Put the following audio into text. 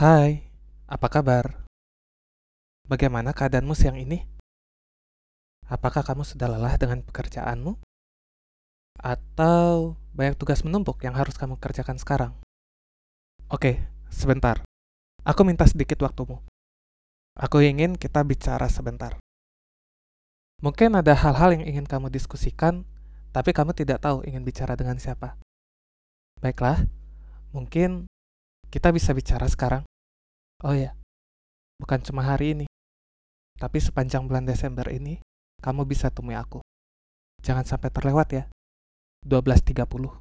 Hai, apa kabar? Bagaimana keadaanmu siang ini? Apakah kamu sudah lelah dengan pekerjaanmu? Atau banyak tugas menumpuk yang harus kamu kerjakan sekarang? Oke, sebentar. Aku minta sedikit waktumu. Aku ingin kita bicara sebentar. Mungkin ada hal-hal yang ingin kamu diskusikan, tapi kamu tidak tahu ingin bicara dengan siapa. Baiklah, mungkin kita bisa bicara sekarang. Oh ya, bukan cuma hari ini, tapi sepanjang bulan Desember ini, kamu bisa temui aku. Jangan sampai terlewat ya. 12.30.